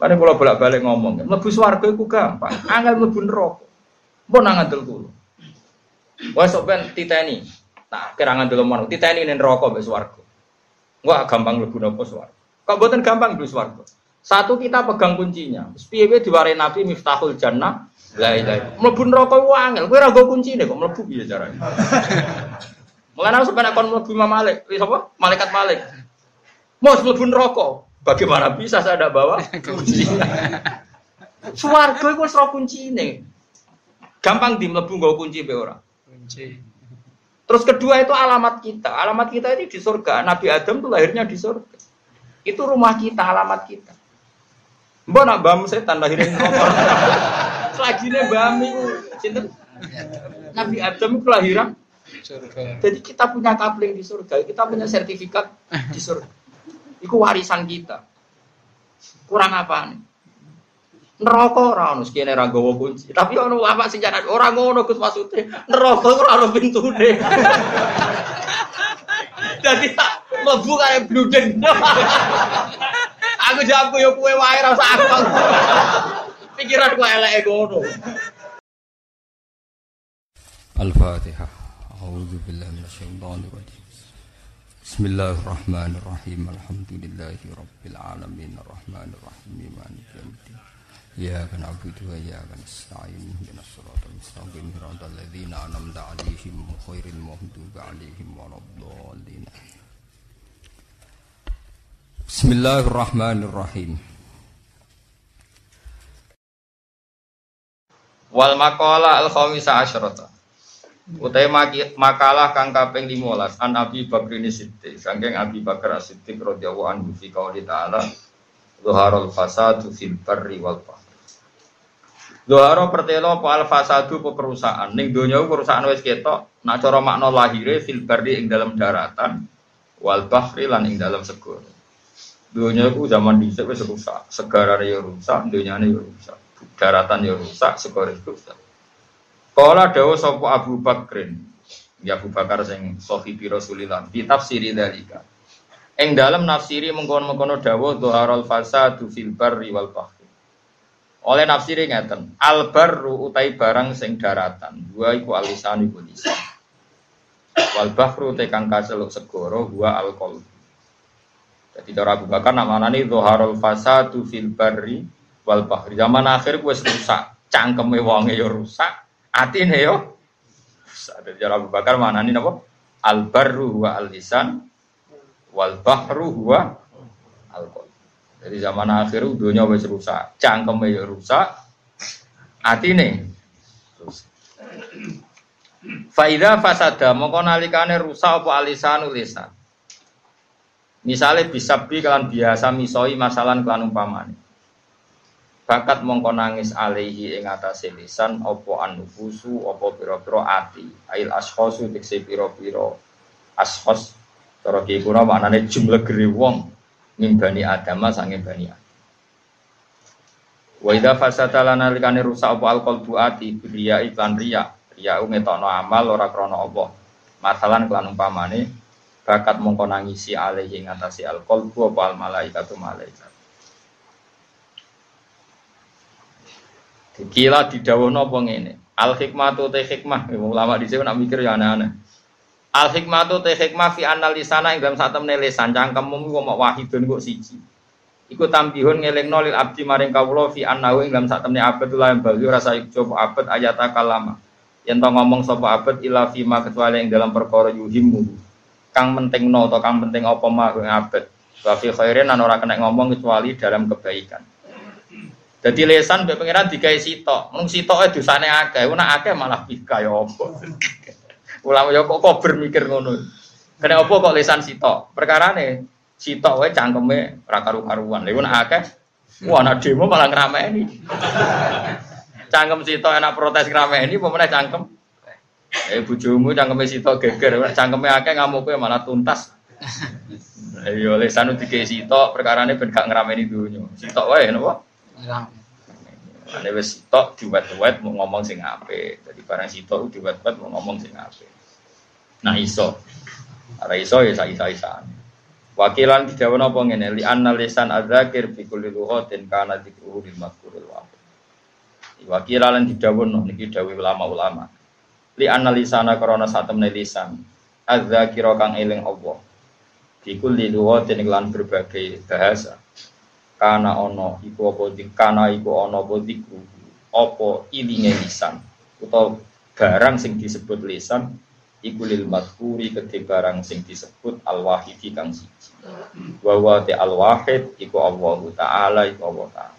Mane kula bolak-balik ngomong, mlebu swarga iku gampang, angel mlebu neraka. Mbok nang ngandel kula. Wes sok ben titeni. Nah, kira ngandel mon, titeni ning neraka mbek swarga. Gampang mlebu napa swarga. Kok mboten gampang mlebu swarga. Satu kita pegang kuncinya. Piye-piye diwarai Nabi Miftahul Jannah. La ilaha. Mlebu neraka ku angel. Kowe ora go kuncine kok mlebu piye carane. Mulane aku sampe kon Malik, sapa? Malaikat Malik. Mau mlebu neraka. Bagaimana bisa saya tidak bawa kunci? Suwargo itu wis kunci ini. Gampang di mlebu nggawa kunci be ora. Kunci. Terus kedua itu alamat kita. Alamat kita ini di surga. Nabi Adam itu lahirnya di surga. Itu rumah kita, alamat kita. Mbak nak bam setan lahirin Selagi ini bam itu. Nabi Adam itu lahiran surga. Jadi kita punya kapling di surga, kita punya sertifikat di surga. Iku warisan kita. Kurang apa nih? Neraka ora ono sekene ra kunci. Tapi ono apa sing jaran ora ngono Gus maksude. Neraka ora ono pintune. Jadi tak mlebu kaya bludeng. aku jawab yo kowe wae ra usah aku. Pikiran ku eleke ngono. Al-Fatihah. بسم الله الرحمن الرحيم الحمد لله رب العالمين الرحمن الرحيم مالك يوم الدين. إياك نعبد وإياك نستعين اهدنا الصراط المستقيم صراط الذين أنعمت عليهم غير عليهم بسم الله الرحمن الرحيم. wal maqala al asyrata Utai makalah kang kaping 15 an Abi Bakr Siddiq. Saking Abi Bakar Siddiq radhiyallahu anhu fi qouli ta'ala Zuharul fasadu fil barri wal bahri pertelo apa al fasadu apa kerusakan ning donya kerusakan wis ketok nak cara makna lahire fil barri ing dalam daratan wal bahri lan ing dalam segara. Donya ku zaman dhisik wis rusak segarane ya rusak donyane ya rusak daratan ya rusak segara rusak Kala dawa sapa Abu Bakrin. Ya Abu Bakar sing sahibi Rasulillah di tafsiri dalika. Ing dalam nafsiri mengkono-mengkono dawa dhaharal fasadu fil barri wal bahri. Oleh nafsiri ngeten, al barru utai barang sing daratan, dua iku alisan iku lisan. Wal bahru te kang kaseluk segara dua al. Jadi cara Abu Bakar namanane dhaharal fasadu fil barri wal bahri. Zaman akhir wis rusak, cangkeme wonge ya rusak, Atine yo. Ada cara Abu Bakar mana nih napa? Al barru wa al lisan wal bahru wa al Jadi zaman akhir dunia wis rusak, cangkeme yo rusak, atine rusak. Faida fasada mongko nalikane rusak apa alisan lisan. Misalnya bisa bi kalian biasa misoi masalah kalian umpamane bakat mongko nangis alaihi ing atase lisan apa anufusu apa pira-pira ati. Ail ashkhasu tekse pira-pira ashkhas cara ki kuna maknane jumlah gere wong mimbani adama sange bani Wa idza fasata lana likane rusak apa alqalbu ati riya iklan riya. Riya ngetokno amal ora krana apa. Masalan kelan umpamane bakat mongko nangisi alaihi ing atase alqalbu apa al malaikatu malaikat Kila didawono apa ngene. Al hikmatu te hikmah, ulama di sini nak mikir ya aneh-aneh. Al hikmatu te hikmah fi analisana ing dalam sak temne lisan cangkemmu kok mok wahidun kok siji. Iku tambihun ngelingno lil abdi maring kawula fi annahu ing dalam sak temne abad lan bagi rasa coba abad ayat kalama. Yen to ngomong sapa abad ila fi ma kecuali ing dalam perkara yuhimu. Kang pentingno atau kang penting apa mah abad. Wa fi khairin ora kena ngomong kecuali dalam kebaikan. Jadi lesan mbek pangeran digawe sitok. Mung sitoke dosane akeh, ora akeh malah bika ya apa. Ulama ya kok kober mikir ngono. Kena apa kok lesan sitok? Perkarane sitok wae cangkeme ora karu-karuan. Lha nek akeh wah anak demo malah ngrameni. Cangkem sitok enak protes ngrameni apa meneh cangkem Eh bojomu cangkeme sitok geger, cangkeme akeh ngamuke malah tuntas. Ayo lesan digawe sitok perkarane ben gak ngrameni dunyo. Sitok wae napa? Ane wis sitok diwet-wet mau ngomong sing apik. Jadi barang sitok diwet-wet mau ngomong sing apik. Nah iso. Ora iso ya isa-isane. Wakilan didawan apa ngene li anna lisan adzakir fi kulli lughatin kana dzikruhu lil mazkuril wahid. Wakilan didawuh niki dawuh ulama-ulama. Li anna lisana karena satemne lisan adzakira kang eling Allah. Fi kulli lughatin lan berbagai bahasa. Kana ono iku apa kana iku ono apa dzikru apa ilinge lisan. Utawa barang sing disebut lisan iku lil madhuri kedhe barang sing disebut al wahidi kang siji. Wa wa te al wahid iku Allah taala iku Allah taala.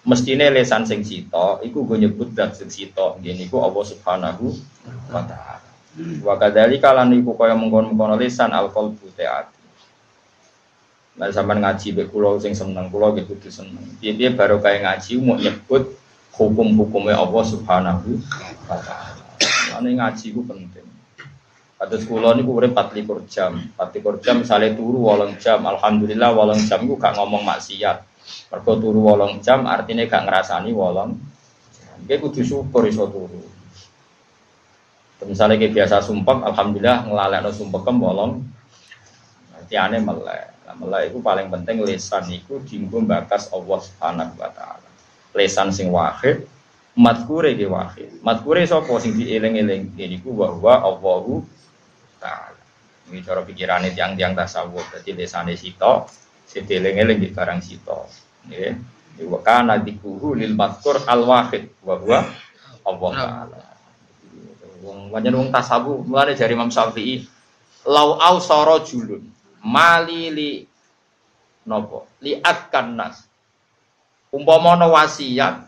Mestine lesan sing sita iku go nyebut zat sing sita nggih niku Allah subhanahu wa taala. Wa kadzalika lan iku kaya mengkon-mengkon lesan al qalbu Nah, sampean ngaji be kula sing seneng, kula nggih kudu seneng. Piye-piye baru kaya ngaji mau nyebut hukum-hukumnya Allah Subhanahu wa taala. Ini ngaji ku penting. Kados kula niku urip 24 jam. 24 jam misalnya turu 8 jam, alhamdulillah 8 jam ku gak ngomong maksiat. Mergo turu 8 jam artinya gak ngrasani 8 jam. Kudu syukur iso turu. Misalnya kayak biasa sumpek, alhamdulillah ngelalekno sumpekem bolong. Artiane melek. Nah, melek itu paling penting lisan itu dienggo bakas Allah Subhanahu wa taala. Lesan sing wahid, madkure ge wahid. Madkure sapa sing dieling-eling? Niku wa huwa Allahu taala. Ini cara pikirane tiang-tiang tasawuf. Dadi lesane sita, sedeling-eling di barang sita. Nggih. Wa kana dikuhu lil madkur al wahid wa huwa Allah taala. Wong banyak wong tasawuf mulane dari Imam Syafi'i lau au soro julun mali li nopo? Li akan nas umpama ana wasiat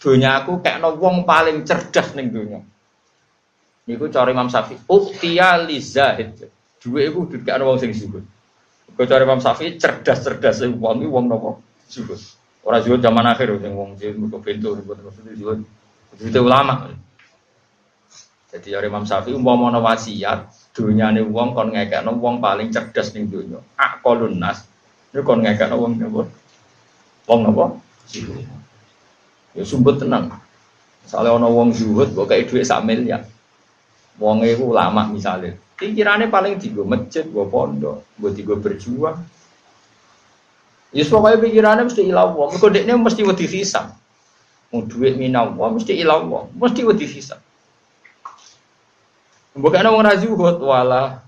donyaku kekno wong paling cerdas ning donya. Niku cara Imam Syafi'i uktiya li zahid. Duwe iku kudu kekno wong sing zuhud. Kau cari Imam Syafi'i cerdas-cerdas sing wong iki wong napa zuhud. Ora zuhud zaman akhir sing wong sing mergo bento maksudnya zuhud. Itu ulama. Jadi dari Imam Syafi'i umpama ana wasiat dunyane wong kon ngekekno wong paling cerdas ning donya aqalun nas. Niku kon ngekekno wong napa? Wong napa? Ya sumpet tenang. Misalnya ono wong zuhud kok kayak duit sak miliar. Wong itu ulama misalnya pikirannya paling tiga masjid gua pondok gua tiga berjuang. Ya pokoknya pikirannya mesti wong. Kok dekne mesti wedi hisab mau duit minau wong mesti ilah wong. Mesti wedi Bukan orang razu buat wala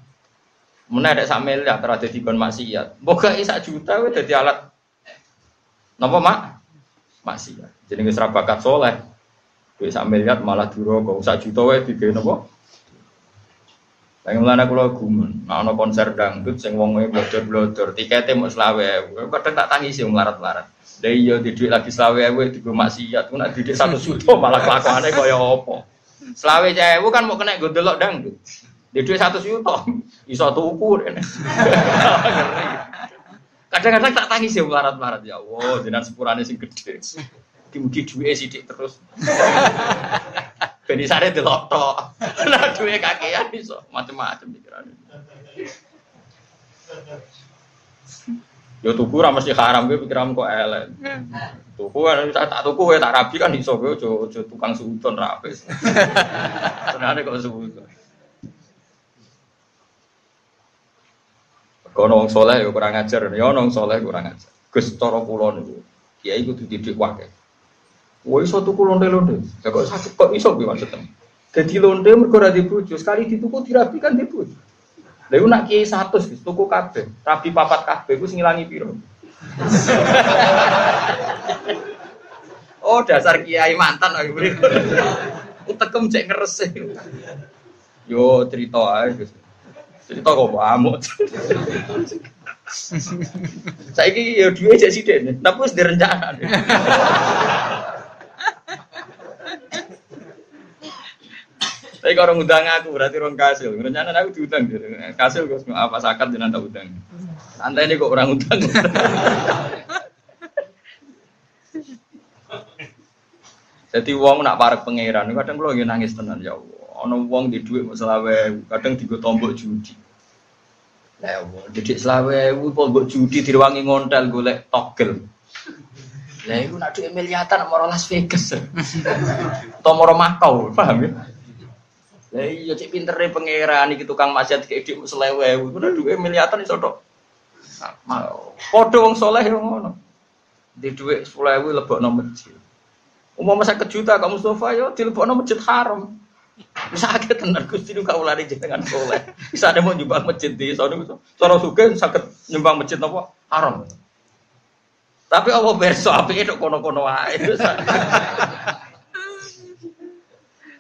mana ada sak miliar terus di kon maksiat. Bukan sak juta wes jadi alat. Napa mak? Maksiat. Jadi nggak bakat soleh. Duit sak miliar malah duro kok sak juta wes tiga napa? Yang melana kulo gumun, nah ono konser dangdut sing wong e blodor-blodor, tiketnya mau selawe, kadang tak tangis sih melarat-melarat. Lah iya di duit lagi selawe di maksiat, ku nak didik satu juta malah kelakuannya kaya apa. Selawe cewek kan mau kena gue delok dangdut. Di duit satu juta, iso tuku. Kadang-kadang tak tangis ya melarat-melarat ya Allah, jenengan sepurane sing gede. Dimugi duit sidik terus. Ben isane delok tok. Nah duwe kakean iso macam-macam pikiran. Yo tuku ra mesti haram gue pikiran kok elek. Tuku kan tak tuku kowe tak rabi kan iso kowe aja aja tukang sudon ra apes. Senane kok sudon. Kono wong soleh yo kurang ajar, yo wong soleh kurang ajar. Gus cara kula niku, kiai kudu didik wae. Woi iso tuku londe-londe. Ya kok sakit kok iso piye maksudnya? Jadi londe mergo ora dibojo, sekali dituku dirabi kan dibojo. Lha nak kiai 100 tuku kabeh, rabi papat kabeh sing ngilangi piro? oh, dasar kiai mantan aku beri. Utekem cek ngerese. Yo cerita ae, Gus. Cerita kok amuk. Saiki yo duwe cek sithik, tapi wis direncana. Tapi kalau ngundang aku berarti orang kasil. Rencana aku diundang. Kasil gue apa sakat jangan tak udang. Santai ini kok orang udang. Jadi uang nak parek pangeran, kadang kalau nangis tenan ya Allah. Ono uang di duit selawe, kadang tiga tombok judi. Lah ya Allah, didik selawe, tombok judi diruangi ngontel golek togel. Lah itu nak duit miliatan mau Las Vegas. Atau mau Makau, paham ya? Lah iya cek pintere pangeran iki tukang maksiat kayak dik selewe, iku nak duwe miliatan iso tok. Padha wong saleh yo ngono. Di dhuwit 10.000 lebokno masjid. Umum masa kejuta kamu Mustafa yo dilebokno masjid haram. Bisa sakit tenan Gusti nu kaulane jenengan soleh. Bisa ada mau nyumbang masjid di sono. Cara suge sakit nyumbang masjid apa? Haram. Tapi apa berso api itu kono-kono wae.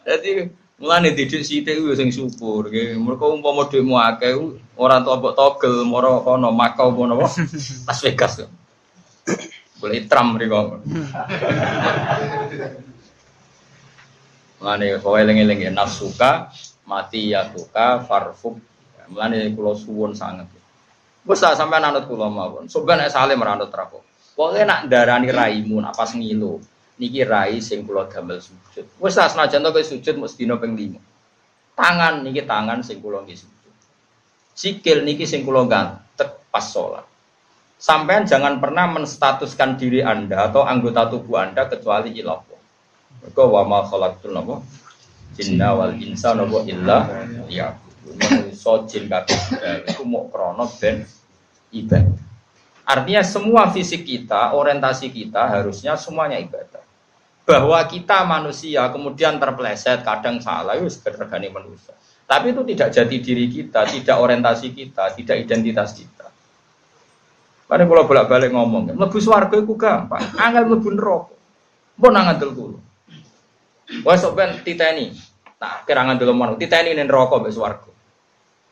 Jadi mulane didik sithik ku sing syukur nggih. Mergo umpama dhekmu akeh ora entuk mbok togel moro kono Makau kono apa? Las Vegas. Boleh tram mriko. Mulane kowe eling-eling ya nafsuka mati ya tuka farfuk. Mulane kula suwun sanget. Wes sampean anut kula mawon. Sampeyan nek saleh meranut rapo. Pokoke nak darani raimu nak pas ngilu. Niki rai sing kula damel sujud. Wis tak senajan to sujud mesti dina ping 5. Tangan niki tangan sing kula nggih sujud. Sikil niki sing kula gantek pas sholat. Sampean jangan pernah menstatuskan diri Anda atau anggota tubuh Anda kecuali ilah. Mergo wa ma khalaqtul napa? Jinna wal insa napa illa ya. Manusa jin kabeh iku mok krana ben ibadah. Artinya semua fisik kita, orientasi kita harusnya semuanya ibadah. Bahwa kita manusia kemudian terpleset, kadang salah, itu segergani manusia. Tapi itu tidak jadi diri kita, tidak orientasi kita, tidak identitas kita. Mari kalau bolak-balik ngomong, mlebu swarga itu gampang, angel mlebu neraka. Mbok nang ngandel kulo. Wes sok titeni. Nah, kira ngandel mono, titeni ning neraka mbek swarga.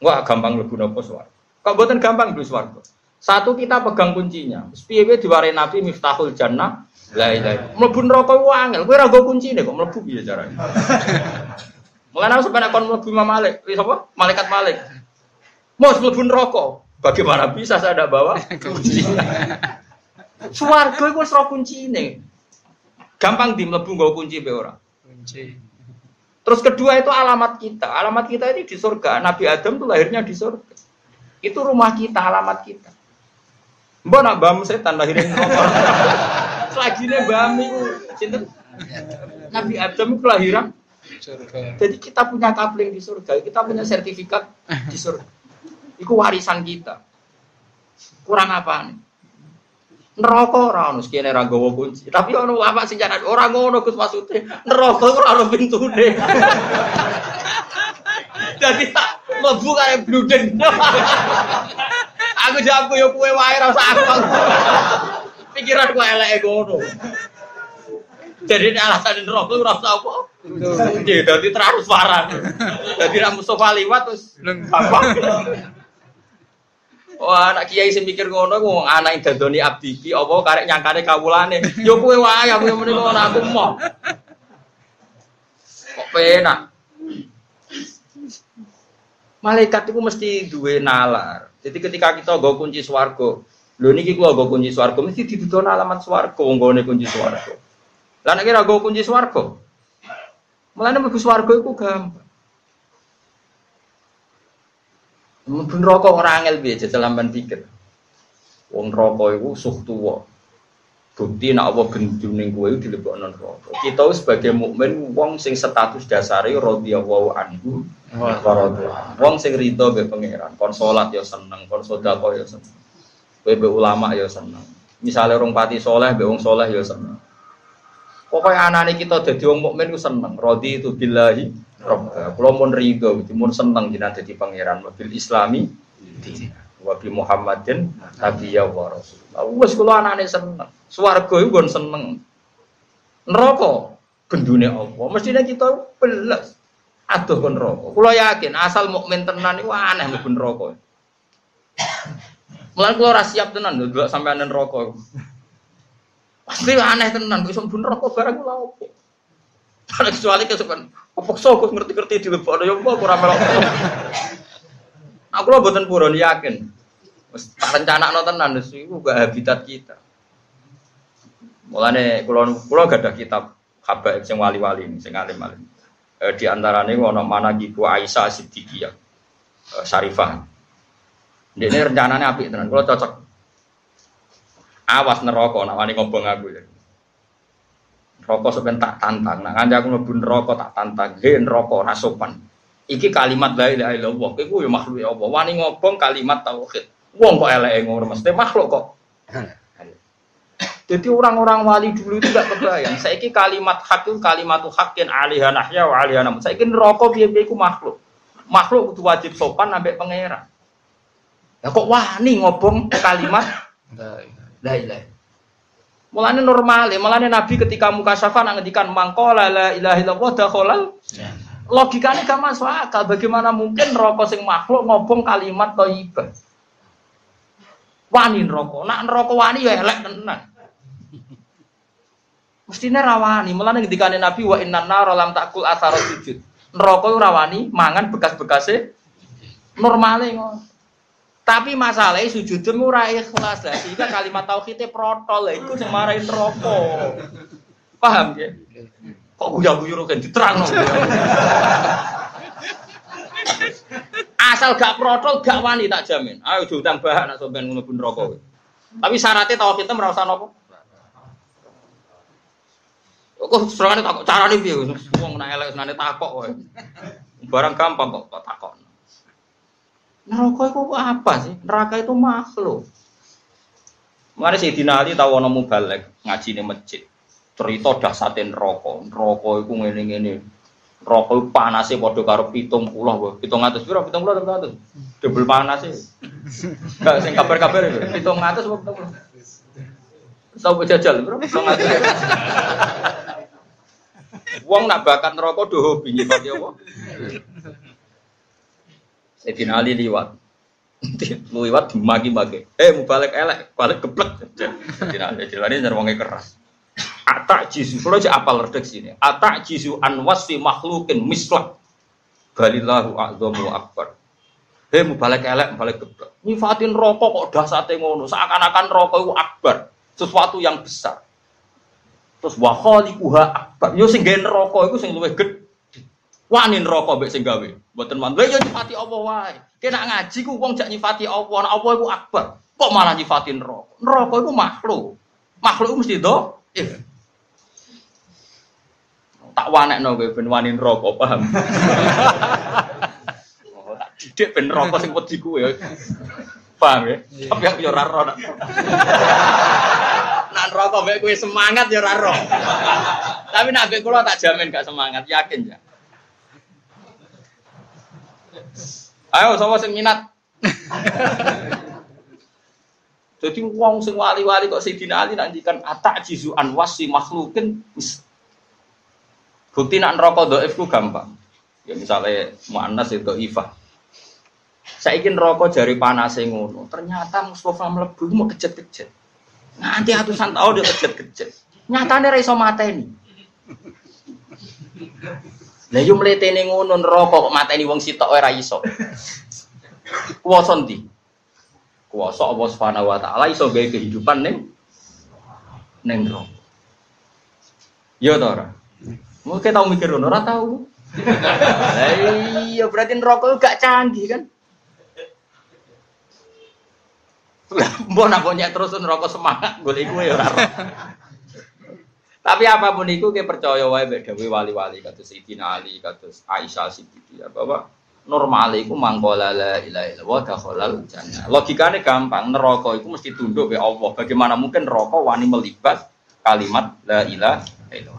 Gampang mlebu napa swarga. Kok mboten gampang mlebu swarga? Satu kita pegang kuncinya. Piye diwarai Nabi Miftahul Jannah. La ilaha. Mlebu neraka ku angel. Kowe ora go kuncine kok mlebu piye carane? Mulane aku sampeyan kon mlebu Imam Malik, wis apa? Malaikat Malik. Mau mlebu neraka. Bagaimana bisa saya ada bawa kunci? Suwarga iku wis ora kuncine. Gampang di mlebu nggo kunci be ora. Kunci. Terus kedua itu alamat kita. Alamat kita ini di surga. Nabi Adam tuh lahirnya di surga. Itu rumah kita, alamat kita. Mbok nak bam setan lahirin rokok. Selagine bam iku sinten? Nabi Adam itu kelahiran surga. Jadi kita punya kapling di surga, kita punya sertifikat di surga. Iku warisan kita. Kurang apa nih? Neraka ora ono sekene ra gawa kunci. Tapi ono apa sing jaran ora ngono Gus maksude. Neraka ora ono pintune. Jadi tak mlebu kaya bludeng. Aku jawab yo kue wae rasa aku. Pikiran gue elek ngono. Jadi ini alasan neraka ora usah apa. Nggih, dadi transparan. Dadi ra Mustofa liwat terus gampang. Wah, anak kiai sing mikir ngono ku anak dadoni abdi ki apa karek nyangkane kawulane. Yo kowe wae aku yang meniko ora aku mau. Kok penak. Malaikat itu mesti duwe nalar. Jadi ketika kita go kunci swargo, lho niki kula go kunci swargo mesti didudona alamat swargo wong gone kunci swargo. Nek kira go kunci swargo. Mulane mlebu swargo iku gampang. Mlebu neraka ora angel jajal lamban pikir. Wong neraka iku suh tuwa. Bukti nek apa gendune kowe dilebokno neraka. Kita sebagai mukmin wong sing status dasare radhiyallahu anhu Wong sing rido be pangeran, kon salat ya seneng, kon sedekah ya seneng. Kowe be ulama ya seneng. Misale orang pati soleh be wong soleh ya seneng. Pokoknya anane kita dadi wong mukmin ku seneng. Rodi itu billahi robba. Kulo mun rido, mun seneng jenengan dadi pangeran mobil Islami. Wa bi Muhammadin nabiyya wa rasul. Wes kulo anane seneng. Swarga iku gon seneng. Neraka gendune Allah. Mestinya kita belas aduh kon rokok. Kulo yakin asal mukmin tenan iku aneh mlebu neraka. Mulan kulo ora siap tenan lho delok sampean neraka. Pasti aneh tenan kok iso mlebu neraka barang kula opo. Kecuali kesukaan, apa sok ngerti-ngerti di lebok ya apa ora melok. Aku lo boten purun yakin. Tak rencanakno tenan wis iku gak habitat kita. Mulane kula kula gadah kitab habaib sing wali-wali sing alim-alim eh, di antaranya ono mana gitu Aisyah Siddiqiyah eh, Syarifah. Ini rencananya api tenan. Kalau cocok awas neraka nak wani ngobong aku ya. Rokok sepen tak tantang. Nak nganti aku mlebu neraka tak tantang. He neraka ora Iki kalimat la ilaha illallah. Iku ya makhluk ya Allah. Wani ngobong kalimat tauhid. Wong kok elek ngono mesti makhluk kok. Jadi orang-orang wali dulu itu gak kebayang. Saiki kalimat hak itu kalimat hakin alihah nahya wa alihah namun. Saiki neraka piye-piye iku makhluk. Makhluk itu wajib sopan sampai pangeran. Ya kok wani ngobong kalimat la ilaha. Mulane normal, ya. mulane Nabi ketika muka syafa ngendikan mangkola la ilaha illallah dakhalal logikanya gak masuk akal. Bagaimana mungkin rokok sing makhluk ngobong kalimat thayyibah? Wani rokok, nak rokok wani ya elek tenan. Mestinya rawani, malah ketika Nabi wa inna nar lam takul asar sujud. Neraka rawani mangan bekas-bekasnya normale ngono. Tapi masalahnya sujud ora ikhlas lah. Sehingga kalimat tauhidnya protol lah iku sing marahin neraka. Paham ya? Kok guyu-guyu kan diterang Asal gak protol gak wani tak jamin. Ayo diutang bahan nak sampean ngono pun rokok. Tapi syaratnya tauhidnya merasa nopo? Kok serangane takok carane piye wis wong nek elek senane takok. Barang gampang kok kok takok. Neraka itu apa sih? Neraka itu makhluk. Mari si Dinali tahu ana mubalek ngaji di masjid. Cerita dahsate neraka. Neraka iku ngene-ngene. Neraka iku panase padha karo 70 wae. 700 piro? 70 700. Double panase. Enggak sing kabar-kabar itu. 700 apa 70? Tahu jajal, bro? Wong nak bakat neraka do hobi nyifati apa? Sayyidina Ali liwat. liwat dimaki-maki. Eh mau balik elek, balik geblek. Sayyidina Ali jilane wonge keras. Atak jisu, kalau aja apal redek sini. Atak jisu anwasi makhlukin mislah. Balillahu a'zamu akbar. Hei balik elek, balik geblek. Nyifatin rokok kok dasate ngono. Seakan-akan rokok itu akbar. Sesuatu yang besar. Terus wa khaliquha akbar. Yo sing gawe neraka iku sing luwih gedhe. Wani neraka mbek sing gawe. Mboten man. Yo nyifati Allah wae. Kena ngaji ku wong jak nyifati Allah, nek Allah iku akbar. Kok malah nyifati neraka? Neraka iku makhluk. Makhluk mesti do. Eh. Tak wanekno kowe ben wani neraka, paham? oh, tak didik ben neraka sing wedi kuwe. Paham ya? Tapi aku yo ora Nak rokok mbek kowe semangat ya ora Tapi nak mbek kula tak jamin gak semangat, yakin ya. Ayo sama sing minat. Jadi wong sing wali-wali kok Sayyidina Ali nantikan atak jizu anwasi makhlukin Bukti nak neraka dhaif ku gampang. Ya misalnya muannas itu ifah. Saya ingin rokok jari panas ngono. Ternyata Mustafa melebu mau kejet-kejet. Nanti atusan tahun dia kejet-kejet. Nyatanya raiso mateni. Lah yo mletene ngono neraka kok mateni wong sitok ora iso. Kuwasa ndi? Kuwasa Allah Subhanahu wa taala iso kehidupan ning ning neraka. Yo? Mungkin tau mikir ngono ora tau. Lah iya berarti neraka gak canggih kan? Mbok nak punya terus neraka semangat golek iku ya. Tapi apa pun itu kita percaya wae mbek dawuh wali-wali kados Sayyidina Ali kados Aisyah Siddiqiyah bahwa normal iku mangkola la ilaha illallah dakhalal jannah. Logikane gampang, neraka iku mesti tunduk be Allah. Bagaimana mungkin neraka wani melibat kalimat la ilaha.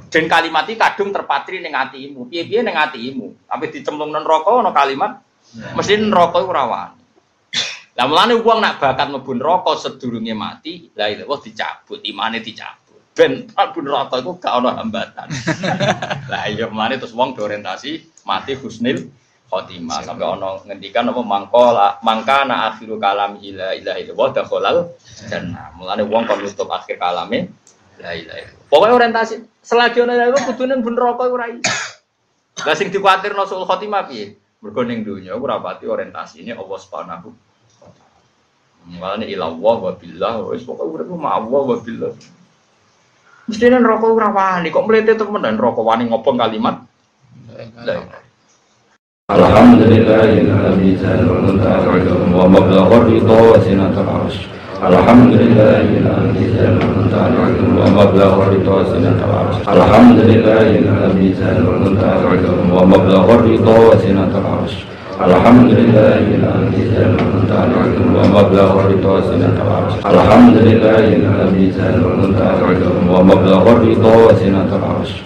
Dan kalimat iki kadung terpatri ning atimu. Piye-piye ning atimu. Tapi dicemplung nang neraka ana kalimat mesti neraka iku ora lah mulane wong nak bakat mlebu neraka sedurunge mati, la ilaha dicabut, imane dicabut. Ben mlebu neraka iku gak ana hambatan. lah iya mulane terus wong orientasi mati husnil khotimah sampai ono ngendikan apa mangkola mangkana akhiru kalam ila ilaha illallah dakhalal jannah. Mulane wong kon nutup akhir kalame la ilaha illallah. Pokoke orientasi selagi ono iku kudune ben neraka iku ora iso. Lah sing dikuatirno sul khotimah piye? Mergo ning donya ora pati orientasine Allah Subhanahu Malah ini ilah wa billah, wis pokoknya urip ma Allah wa billah. Mestinya rokok ora wani, kok melete temenan rokok wani ngopong kalimat. Ridha wa sinatul arsh. Alhamdulillahilladzi wa mablagha ridha wa sinatul arsh. الحمد لله الذي زال المنتهى العلم ومبلغ الرضا سنة العرش الحمد لله الذي زال المنتهى العلم ومبلغ الرضا سنة العرش الحمد لله الذي زال المنتهى العلم ومبلغ الرضا